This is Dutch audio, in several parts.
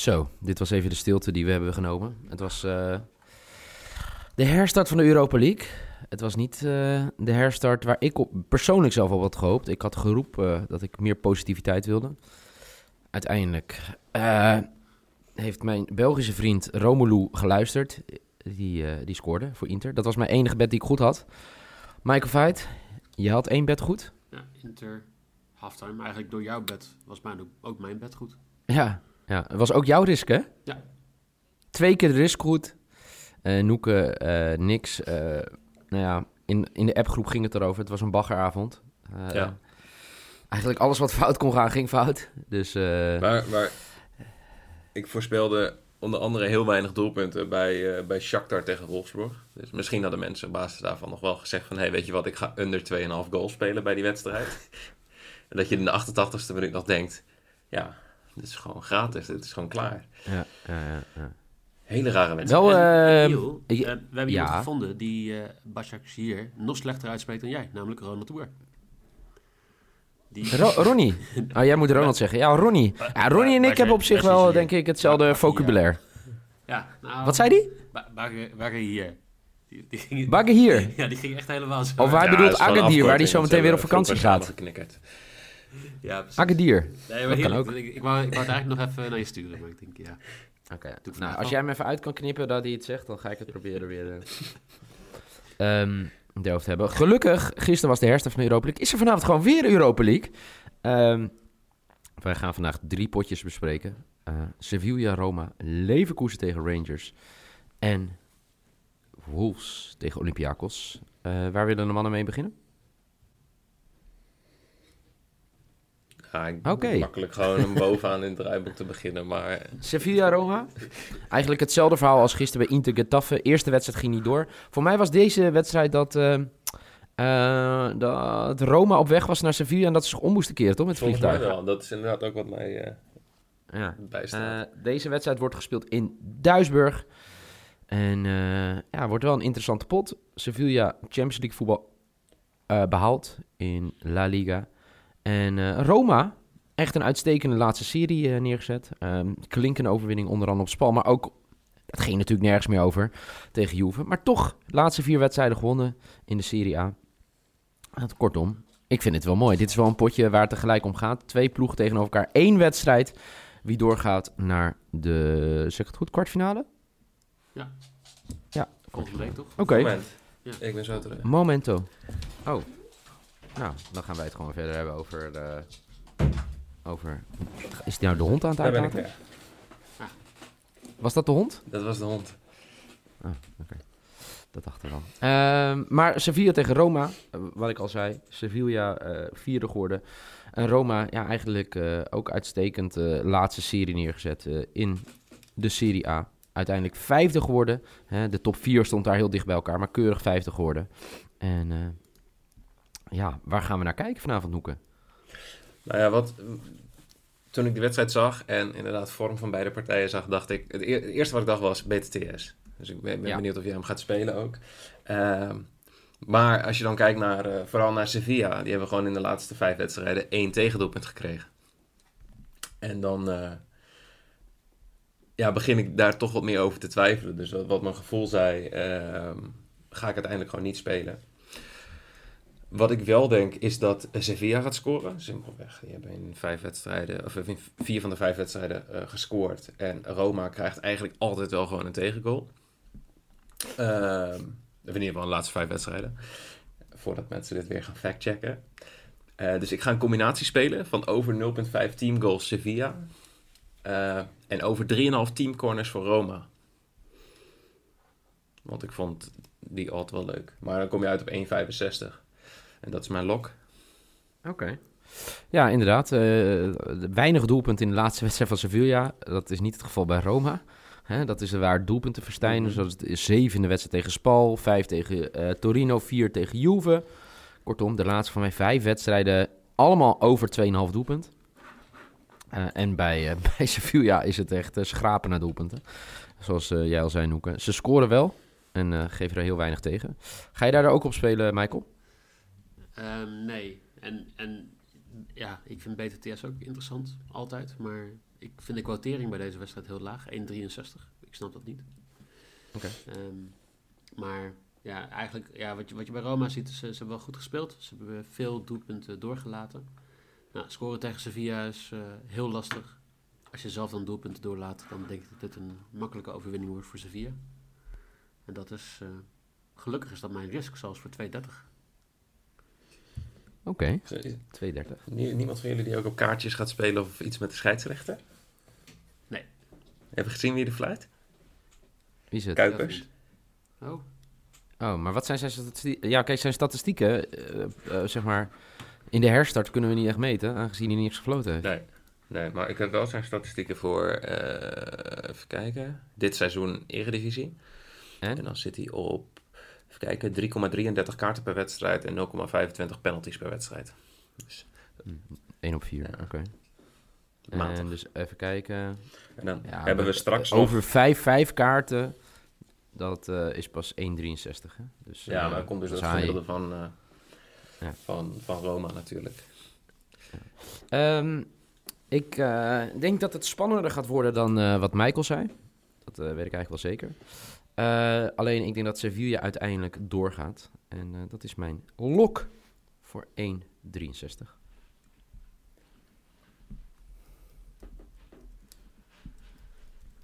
Zo, dit was even de stilte die we hebben genomen. Het was uh, de herstart van de Europa League. Het was niet uh, de herstart waar ik op, persoonlijk zelf al had gehoopt. Ik had geroepen dat ik meer positiviteit wilde. Uiteindelijk heeft mijn Belgische vriend Romelu geluisterd. Die, die scoorde voor Inter. Dat was mijn enige bed die ik goed had. Michael Veit, je had één bed goed. Ja, Inter halftime. Eigenlijk door jouw bed was mijn, ook mijn bed goed. Ja, ja, het was ook jouw risk, hè? Ja. Twee keer de risk goed. Uh, Noeke, uh, niks. Uh, nou ja, in, in de appgroep ging het erover. Het was een baggeravond. ja. Eigenlijk alles wat fout kon gaan, ging fout. Dus, maar, maar ik voorspelde onder andere heel weinig doelpunten bij, bij Shakhtar tegen Wolfsburg. Dus misschien hadden mensen op basis daarvan nog wel gezegd van... hey, weet je wat, ik ga under 2,5 goals spelen bij die wedstrijd. en dat je in de 88ste minuut nog denkt... ja, dit is gewoon gratis, dit is gewoon klaar. Ja, ja, ja. ja. Hele rare mensen. Wel, uh, Niel, uh, we hebben ja. iemand gevonden die uh, Bashak hier nog slechter uitspreekt dan jij, namelijk Ronald Tour. Die... Ro Ronnie. Oh, jij moet Ronald zeggen. Ja, Ronnie. Ja, Ronnie en ik hebben op zich wel, denk ik, hetzelfde vocabulaire. Ja, nou, Wat zei die? Bagger hier. Bagger hier? Ja, die ging echt helemaal zo. Of hij ja, bedoelt Agadir, waar die zo meteen weer op vakantie gaat. Ja, Agadier. Nee, maar dat kan ook. Ik, ik, wou, ik wou het eigenlijk nog even naar je sturen, maar ik denk, ja. Oké, okay. nou, als jij hem even uit kan knippen dat hij het zegt, dan ga ik het proberen weer uh, um, te hebben. Gelukkig, gisteren was de herfst van de Europa League. Is er vanavond gewoon weer Europa League? Um, wij gaan vandaag drie potjes bespreken. Uh, Sevilla, Roma, Leverkusen tegen Rangers en Wolves tegen Olympiakos. Uh, waar willen de mannen mee beginnen? Ja, okay. makkelijk gewoon om bovenaan in het draaiboek te beginnen, maar... Sevilla-Roma? Eigenlijk hetzelfde verhaal als gisteren bij Inter Getafe. Eerste wedstrijd ging niet door. Voor mij was deze wedstrijd dat, uh, uh, dat Roma op weg was naar Sevilla en dat ze zich om moesten keren, toch? Met Volgens vliegtuig. wel. Dat is inderdaad ook wat mij uh, ja. bijstaat. deze wedstrijd wordt gespeeld in Duisburg. En ja, wordt wel een interessante pot. Sevilla Champions League voetbal behaald in La Liga. En uh, Roma, echt een uitstekende laatste serie uh, neergezet. Um, klinkende overwinning onder andere op Spal, maar ook... Het ging natuurlijk nergens meer over tegen Juve. Maar toch, de laatste vier wedstrijden gewonnen in de Serie A. Kortom, ik vind het wel mooi. Dit is wel een potje waar het tegelijk om gaat. Twee ploegen tegenover elkaar. Eén wedstrijd. Wie doorgaat naar de, zeg het goed, kwartfinale? Ja. Ja. Volgende week toch? Oké. Okay. Ja. Ik ben zo terug. Momento. Oh, nou, dan gaan wij het gewoon verder hebben over. De, over is die nou de hond aan het uitlaten? Ja. Was dat de hond? Dat was de hond. Ah, oké. Dat dacht ik al. Uh, maar Sevilla tegen Roma, uh, wat ik al zei. Sevilla uh, vierde geworden. En Roma, ja, eigenlijk uh, ook uitstekend laatste serie neergezet in de Serie A. Uiteindelijk vijfde geworden. Hè, de top vier stond daar heel dicht bij elkaar, maar keurig vijfde geworden. En ja, waar gaan we naar kijken vanavond, Noeken? Nou ja, wat, toen ik de wedstrijd zag en inderdaad vorm van beide partijen zag, dacht ik... Het, eerste wat ik dacht was BTTS. Dus ik ben, ben benieuwd of jij hem gaat spelen ook. Uh, maar als je dan kijkt naar, uh, vooral naar Sevilla, die hebben gewoon in de laatste vijf wedstrijden één tegendoelpunt gekregen. En dan uh, ja, begin ik daar toch wat meer over te twijfelen. Dus wat, wat mijn gevoel zei, ehm, ga ik uiteindelijk gewoon niet spelen. Wat ik wel denk is dat Sevilla gaat scoren. Simpelweg. Die hebben in vijf wedstrijden, of in vier van de vijf wedstrijden uh, gescoord. En Roma krijgt eigenlijk altijd wel gewoon een tegengoal. Uh, in ieder geval de laatste vijf wedstrijden. Voordat mensen dit weer gaan factchecken. Uh, dus ik ga een combinatie spelen van over 0,5 team goals Sevilla. en over 3,5 teamcorners voor Roma. Want ik vond die altijd wel leuk. Maar dan kom je uit op 1,65. En dat is mijn lok. Oké. Ja, inderdaad. Uh, weinig doelpunten in de laatste wedstrijd van Sevilla. Dat is niet het geval bij Roma. Hè, dat is waar doelpunten verstijnen. Mm Zoals het is zeven in de wedstrijd tegen Spal, vijf tegen uh, Torino, vier tegen Juve. Kortom, de laatste van mijn vijf wedstrijden allemaal over 2,5 doelpunt. Uh, en bij, bij Sevilla is het echt schrapen naar doelpunten. Zoals jij al zei, Noeke. Ze scoren wel en geven er heel weinig tegen. Ga je daar ook op spelen, Michael? Um, nee. En, en ja, ik vind BTTS ook interessant, altijd. Maar ik vind de quotering bij deze wedstrijd heel laag, 1,63. Ik snap dat niet. Oké. Ehm, maar ja, eigenlijk, ja, wat, je, wat je bij Roma ziet, is, ze hebben wel goed gespeeld. Ze hebben veel doelpunten doorgelaten. Nou, scoren tegen Sevilla is uh, heel lastig. Als je zelf dan doelpunten doorlaat, dan denk ik dat dit een makkelijke overwinning wordt voor Sevilla. En dat is, uh, gelukkig is dat mijn risk, zelfs voor 2,30. Oké, okay. 230. Niemand van jullie die ook op kaartjes gaat spelen of iets met de scheidsrechter? Nee. Heb je gezien wie er fluit? Wie is het? Kuipers. Oh. Oh, maar wat zijn zijn statistieken? Ja, kijk, zijn statistieken, uh, uh, zeg maar, in de herstart kunnen we niet echt meten, aangezien hij niets gefloten heeft. Nee. Nee, maar ik heb wel zijn statistieken voor, uh, even kijken, dit seizoen Eredivisie. En? en dan zit hij op Even kijken, 3,33 kaarten per wedstrijd en 0,25 penalties per wedstrijd. Dus, 1 op 4, oké. Okay. En dus even kijken. En dan ja, hebben we straks Over 5, 5 kaarten, dat uh, is pas 1,63. Dus, ja, uh, maar dan komt dus het gemiddelde van, uh, ja. van, van Roma natuurlijk. Ja. Um, ik denk dat het spannender gaat worden dan wat Michael zei. Dat weet ik eigenlijk wel zeker. Uh, alleen ik denk dat Sevilla uiteindelijk doorgaat. En uh, dat is mijn lok voor 1,63.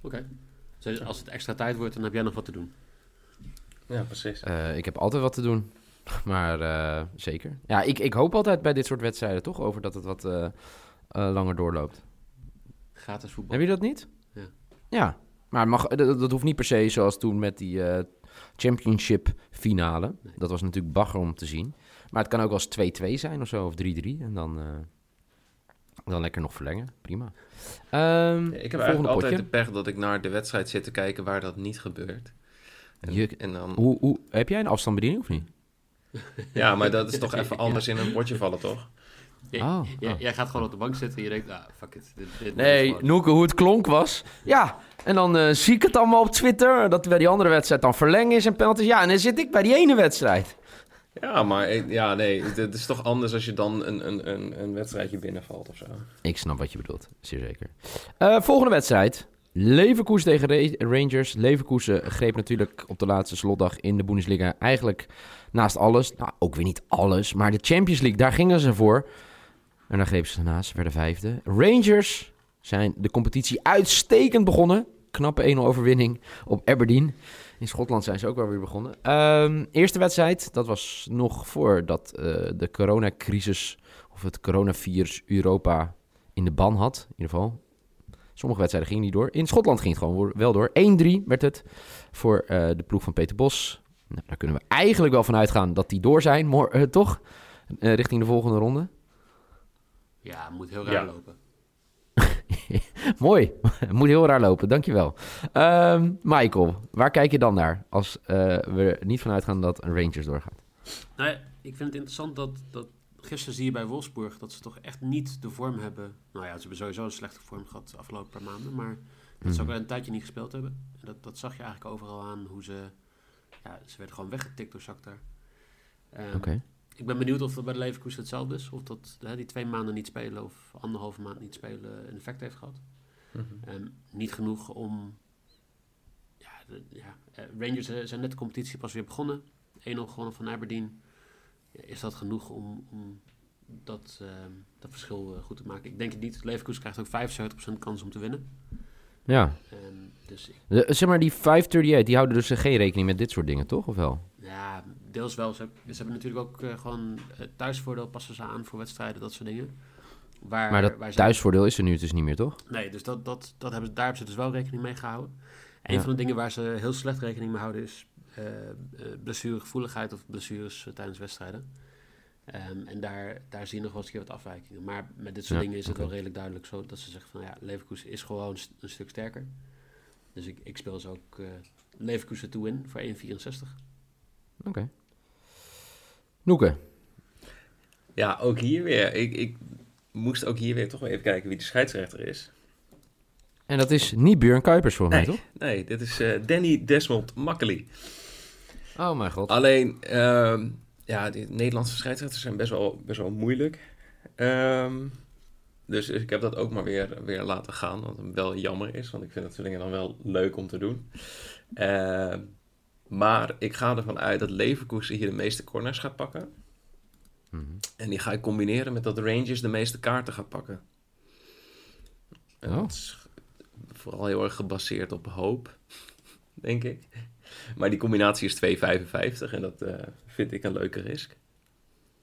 Oké. Okay. als het extra tijd wordt, dan heb jij nog wat te doen. Ja, precies. Uh, ik heb altijd wat te doen. Maar zeker. Ja, ik, ik hoop altijd bij dit soort wedstrijden toch over dat het wat langer doorloopt. Gratis voetbal. Heb je dat niet? Ja. Ja, maar mag, dat, hoeft niet per se zoals toen met die uh, championship finale. Dat was natuurlijk bagger om te zien. Maar het kan ook als 2-2 zijn of zo, of 3-3. En dan, uh, dan lekker nog verlengen. Prima. Um, ja, ik heb eigenlijk altijd de pech dat ik naar de wedstrijd zit te kijken waar dat niet gebeurt. En, Je, en dan... hoe, hoe, heb jij een afstandsbediening of niet? ja, maar dat is toch even anders in een potje vallen, toch? oh, oh. Jij gaat gewoon op de bank zitten en je denkt, ah, fuck it. Dit, dit nee, Noeke, hoe het klonk was. Ja, en dan uh, zie ik het allemaal op Twitter. Dat bij die andere wedstrijd dan verlengen is en penalties. Ja, en dan zit ik bij die ene wedstrijd. Ja, maar ja, nee, het is toch anders als je dan een, een, een, een wedstrijdje binnenvalt of zo. Ik snap wat je bedoelt, zeer zeker. Uh, volgende wedstrijd. Leverkusen tegen Rangers. Leverkusen greep natuurlijk op de laatste slotdag in de Bundesliga eigenlijk naast alles. Nou, ook weer niet alles, maar de Champions League, daar gingen ze voor. En daar grepen ze naast, werden vijfde. Rangers zijn de competitie uitstekend begonnen. Knappe 1-0 overwinning op Aberdeen. In Schotland zijn ze ook wel weer begonnen. Um, eerste wedstrijd, dat was nog voordat uh, de coronacrisis of het coronavirus Europa in de ban had. In ieder geval, sommige wedstrijden gingen niet door. In Schotland ging het gewoon wel door. 1-3 werd het voor uh, de ploeg van Peter Bos. Nou, daar kunnen we eigenlijk wel van uitgaan dat die door zijn, maar, uh, toch? richting de volgende ronde. Ja, moet heel raar ja. lopen. Mooi. Moet heel raar lopen, dankjewel. Um, Michael, waar kijk je dan naar als uh, we niet vanuit gaan dat een Rangers doorgaat? Nou ik vind het interessant dat, dat gisteren zie je bij Wolfsburg dat ze toch echt niet de vorm hebben. Nou ja, ze hebben sowieso een slechte vorm gehad de afgelopen paar maanden, maar dat ze ook mhm. al een tijdje niet gespeeld hebben. Dat, dat zag je eigenlijk overal aan hoe ze, ja, ze werden gewoon weggetikt door Shakhtar. Um, Oké ik ben benieuwd of dat bij de Leverkusen hetzelfde is. Of dat hè, die twee maanden niet spelen of anderhalve maand niet spelen een effect heeft gehad. Mm niet genoeg om... Ja, de, ja, eh, Rangers eh, zijn net de competitie pas weer begonnen. 1-0 gewonnen van Aberdeen. is dat genoeg om, om dat, uh, dat verschil uh, goed te maken? Ik denk het niet. Leverkusen krijgt ook 75% kans om te winnen. Ja. Um, dus ik... zeg maar, die 538, die houden dus geen rekening met dit soort dingen, toch? Of wel? Ja, deels wel. Ze, ze hebben natuurlijk ook uh, gewoon uh, thuisvoordeel passen ze aan voor wedstrijden, dat soort dingen. Waar, maar dat waar thuisvoordeel is er nu dus niet meer, toch? Nee, dus dat, dat, dat hebben, ze- daar hebben ze dus wel rekening mee gehouden. Een Ja. van de dingen waar ze heel slecht rekening mee houden is eh, eh, blessuregevoeligheid of blessures eh, tijdens wedstrijden. Ehm, en daar, daar zie je nog wel eens een keer wat afwijkingen. Maar met dit soort Ja, dingen is het wel redelijk duidelijk zo dat ze zeggen van ja, Leverkusen is gewoon st- een stuk sterker. Dus ik, ik speel ze ook eh Leverkusen to win voor 1,64. Oké. Noeke. Ja, ook hier weer. Ik, ik moest ook hier weer toch wel even kijken wie de scheidsrechter is. En dat is niet Björn Kuipers voor mij, toch? nee dit is eh, Danny Desmond Makkely. Oh mijn god. Alleen, ehm, ja, de Nederlandse scheidsrechters zijn best wel, best wel moeilijk. Ehm, dus ik heb dat ook maar weer, weer laten gaan, wat wel jammer is, want ik vind dat soort dingen dan wel leuk om te doen. Ehm, maar ik ga ervan uit dat Leverkusen hier de meeste corners gaat pakken. Mhm. En die ga ik combineren met dat Rangers de meeste kaarten gaat pakken. En Oh. dat is vooral heel erg gebaseerd op hoop, denk ik. Maar die combinatie is 2,55 en dat eh, vind ik een leuke risk.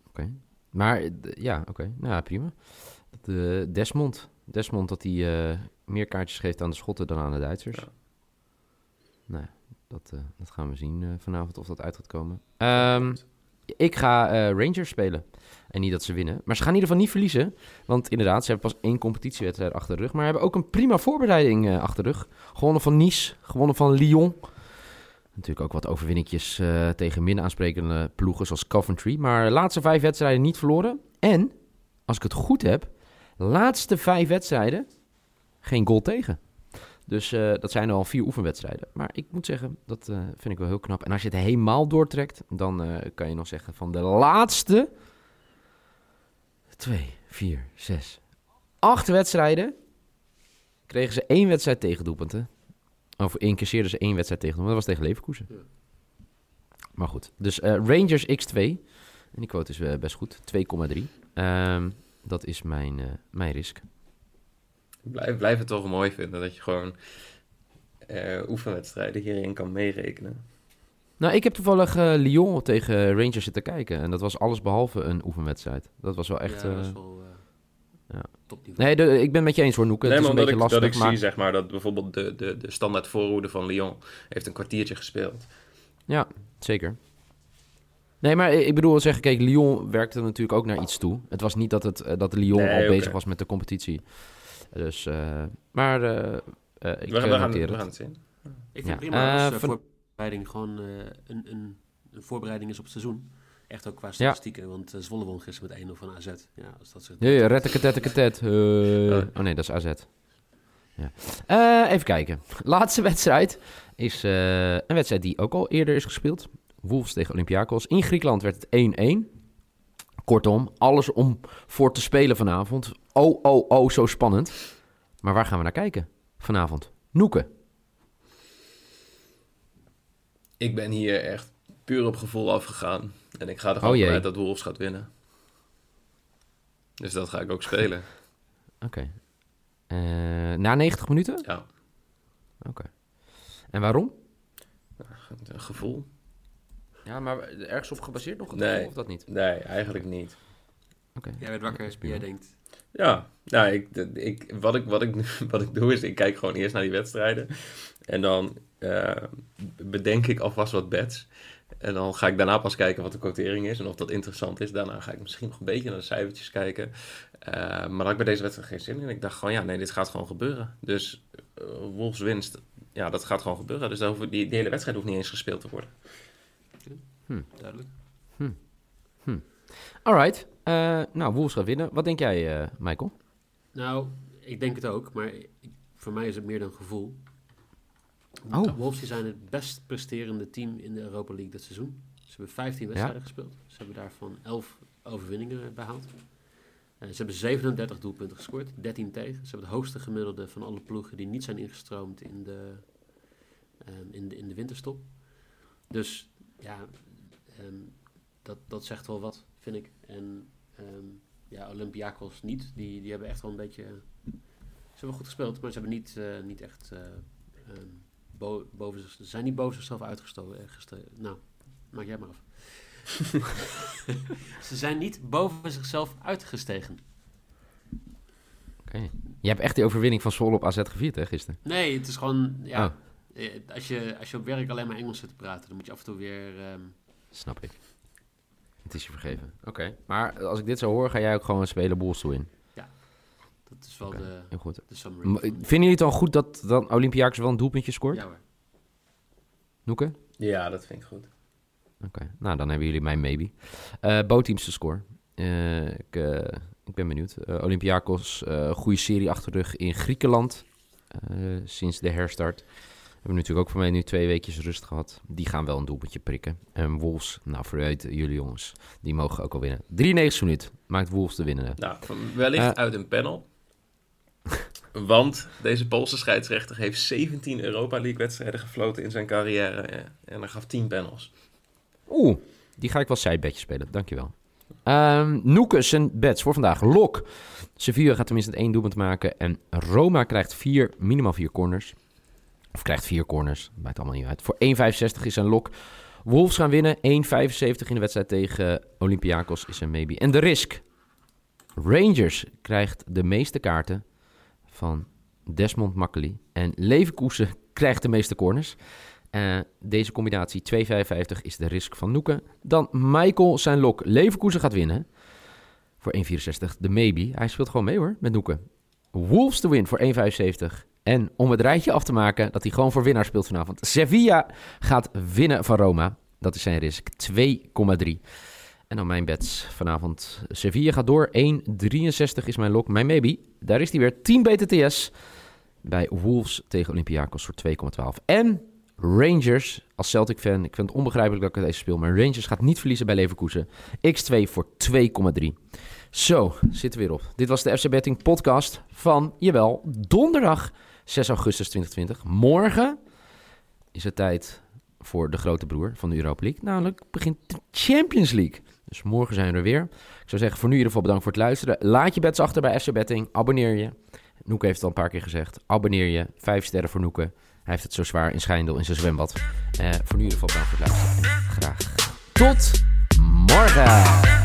Oké. Maar eh, ja, oké. Nou, ja, prima. Desmond. Desmond dat hij eh, meer kaartjes geeft aan de Schotten dan aan de Duitsers. Ja. Nou, ja, dat, eh, dat gaan we zien eh, vanavond of dat uit gaat komen. Ehm, ik ga eh, Rangers spelen. En niet dat ze winnen. Maar ze gaan in ieder geval niet verliezen. Want inderdaad, ze hebben pas één competitiewedstrijd achter de rug. Maar hebben ook een prima voorbereiding achter de rug. Gewonnen van Nice, gewonnen van Lyon. Natuurlijk ook wat overwinningjes tegen minder aansprekende ploegen zoals Coventry. Maar de laatste vijf wedstrijden niet verloren. En, als ik het goed heb, laatste vijf wedstrijden geen goal tegen. Dus eh, dat zijn al vier oefenwedstrijden. Maar ik moet zeggen, dat eh, vind ik wel heel knap. En als je het helemaal doortrekt, dan eh, kan je nog zeggen van de laatste twee, vier, zes, acht wedstrijden kregen ze één wedstrijd tegen doelpunten. Of incasseerden ze één wedstrijd tegen. Dat was tegen Leverkusen. Ja. Maar goed, dus Rangers x2. En die quote is best goed, 2,3. Ehm, dat is mijn, mijn risk. Ik blijf, blijf het toch mooi vinden dat je gewoon eh, oefenwedstrijden hierin kan meerekenen. Nou, ik heb toevallig eh, Lyon tegen Rangers zitten kijken. En dat was alles behalve een oefenwedstrijd. Dat was wel echt... ja, dat eh, wel ja. Nee, de- ik ben met je eens hoor, Noeke. Nee, het is maar een beetje ik, lastig, dat ik maar... zie zeg maar, dat bijvoorbeeld de, de, de standaard voorhoede van Lyon heeft een kwartiertje gespeeld. Ja, zeker. Nee, maar ik bedoel zeggen, kijk, Lyon werkte natuurlijk ook naar iets toe. Het was niet dat, het, dat Lyon Nee, al bezig was met de competitie. Dus, eh, maar eh, eh, ik we, we, gaan, we het. gaan het zien. Ik vind Ja. het prima als van- voorbereiding gewoon eh, een, een, een voorbereiding is op het seizoen. Echt ook qua statistieken, want uh, Zwolle won gisteren met 1-0 van AZ. Ja, als dat zo... Nee, retteketetteketet. Uh, oh nee, dat is AZ. Ja. Eh, even kijken. Laatste wedstrijd is eh, een wedstrijd die ook al eerder is gespeeld. Wolves tegen Olympiakos. In Griekenland werd het 1-1. Kortom, alles om voor te spelen vanavond. Oh, oh, oh, zo spannend. Maar waar gaan we naar kijken vanavond? Noeken. Ik ben hier echt puur op gevoel afgegaan. En ik ga er gewoon Oh jee. vanuit dat Wolves gaat winnen. Dus dat ga ik ook spelen. Oké. Eh, na 90 minuten? Ja, Oké. En waarom? een gevoel. Ja, maar ergens op gebaseerd nog het Nee. gevoel of dat niet? Nee, eigenlijk niet. Oké. Jij Dat wakker, jij denkt... Ja, nou, ik, ik, wat, ik, wat, ik, wat ik doe is, ik kijk gewoon eerst naar die wedstrijden. En dan eh, bedenk ik alvast wat bets. En dan ga ik daarna pas kijken wat de quotering is en of dat interessant is. Daarna ga ik misschien nog een beetje naar de cijfertjes kijken. Eh, maar dan had ik bij deze wedstrijd geen zin in. Ik dacht gewoon, ja, nee, dit gaat gewoon gebeuren. Dus Wolves winst, ja, dat gaat gewoon gebeuren. Dus daar hoeven- die, die hele wedstrijd hoeft niet eens gespeeld te worden. Duidelijk. Alright. Eh nou, Wolves gaat winnen. Wat denk jij, eh, Michael? Nou, ik denk het ook, maar ik- voor mij is het meer dan gevoel. Oh. Wolves zijn het best presterende team in de Europa League dit seizoen. Ze hebben 15 wedstrijden gespeeld. Ze hebben daarvan 11 overwinningen behaald. Eh, ze hebben 37 doelpunten gescoord, 13 tegen. Ze hebben het hoogste gemiddelde van alle ploegen die niet zijn ingestroomd in de, ehm, in de, in de winterstop. Dus ja, ehm, dat, dat zegt wel wat, vind ik. En ehm, ja, Olympiakos niet. Die, die hebben echt wel een beetje... Ze hebben goed gespeeld, maar ze hebben niet, eh, niet echt... eh, ehm, bo- boven zich, ze zijn niet boven zichzelf uitgestoken. eh, nou, maak jij maar af. ze zijn niet boven zichzelf uitgestegen. Oké. Je hebt echt die overwinning van Zwolle op AZ gevierd, hè, gisteren? Nee, het is gewoon... Ja, Oh. als, je, als je op werk alleen maar Engels zit te praten, dan moet je af en toe weer... ehm, Snap ik. Het is je vergeven. Oké. Maar als ik dit zo hoor, ga jij ook gewoon spelen Bulls toe in. dat is wel de, Heel goed. de summary. M- Vinden jullie het dan goed dat dan Olympiakos wel een doelpuntje scoort? Ja hoor. Noeke? Ja, dat vind ik goed. Oké, nou dan hebben jullie mijn maybe. Eh Bootteams te score. Eh, ik, eh, ik ben benieuwd. Eh Olympiakos, eh goede serie achter de rug in Griekenland. eh, sinds de herstart. We hebben natuurlijk ook voor mij nu twee weekjes rust gehad. Die gaan wel een doelpuntje prikken. En Wolves, nou vooruit jullie jongens. Die mogen ook al winnen. 93 minuut maakt Wolves de winnende. Nou, wellicht Eh. uit een panel. Want deze Poolse scheidsrechter heeft 17 Europa League wedstrijden gefloten in zijn carrière. En hij gaf 10 panels. Oeh, die ga ik wel sidebedje spelen. Dankjewel. Ehm Noeke zijn bets voor vandaag. Lok. Sevilla gaat tenminste één doelpunt maken. En Roma krijgt vier, minimaal vier corners. Of krijgt vier corners. Maakt allemaal niet uit. Voor 1,65 is zijn lok. Wolves gaan winnen. 1,75 in de wedstrijd tegen Olympiakos is een maybe. En de risk. Rangers krijgt de meeste kaarten van Desmond Makkely. En Leverkusen krijgt de meeste corners. Eh, deze combinatie 2,55 is de risk van Noeken. Dan Michael zijn lok. Leverkusen gaat winnen. Voor 1,64 de maybe. Hij speelt gewoon mee hoor, met Noeken. Wolves to win voor 1,75. En om het rijtje af te maken dat hij gewoon voor winnaar speelt vanavond. Sevilla gaat winnen van Roma. Dat is zijn risk. 2,3. En dan mijn bets vanavond. Sevilla gaat door. 1,63 is mijn lok. Mijn maybe. Daar is hij weer. 10 BTTS. Bij Wolves tegen Olympiakos voor 2,12. En Rangers, als Celtic-fan, ik vind het onbegrijpelijk dat ik deze speel, maar Rangers gaat niet verliezen bij Leverkusen. X2 voor 2,3. Zo, zitten we weer op. Dit was de FC Betting podcast van, jawel, donderdag 6 augustus 2020. Morgen is het tijd voor de grote broer van de Europa League. Namelijk begint de Champions League. Dus morgen zijn we er weer. Ik zou zeggen, voor nu in ieder geval bedankt voor het luisteren. Laat je bets achter bij FC Betting. Abonneer je. Noeke heeft het al een paar keer gezegd. Abonneer je. Vijf sterren voor Noeke. Hij heeft het zo zwaar in Schijndel in zijn zwembad. Eh, voor nu in ieder geval bedankt voor het luisteren. En graag tot morgen.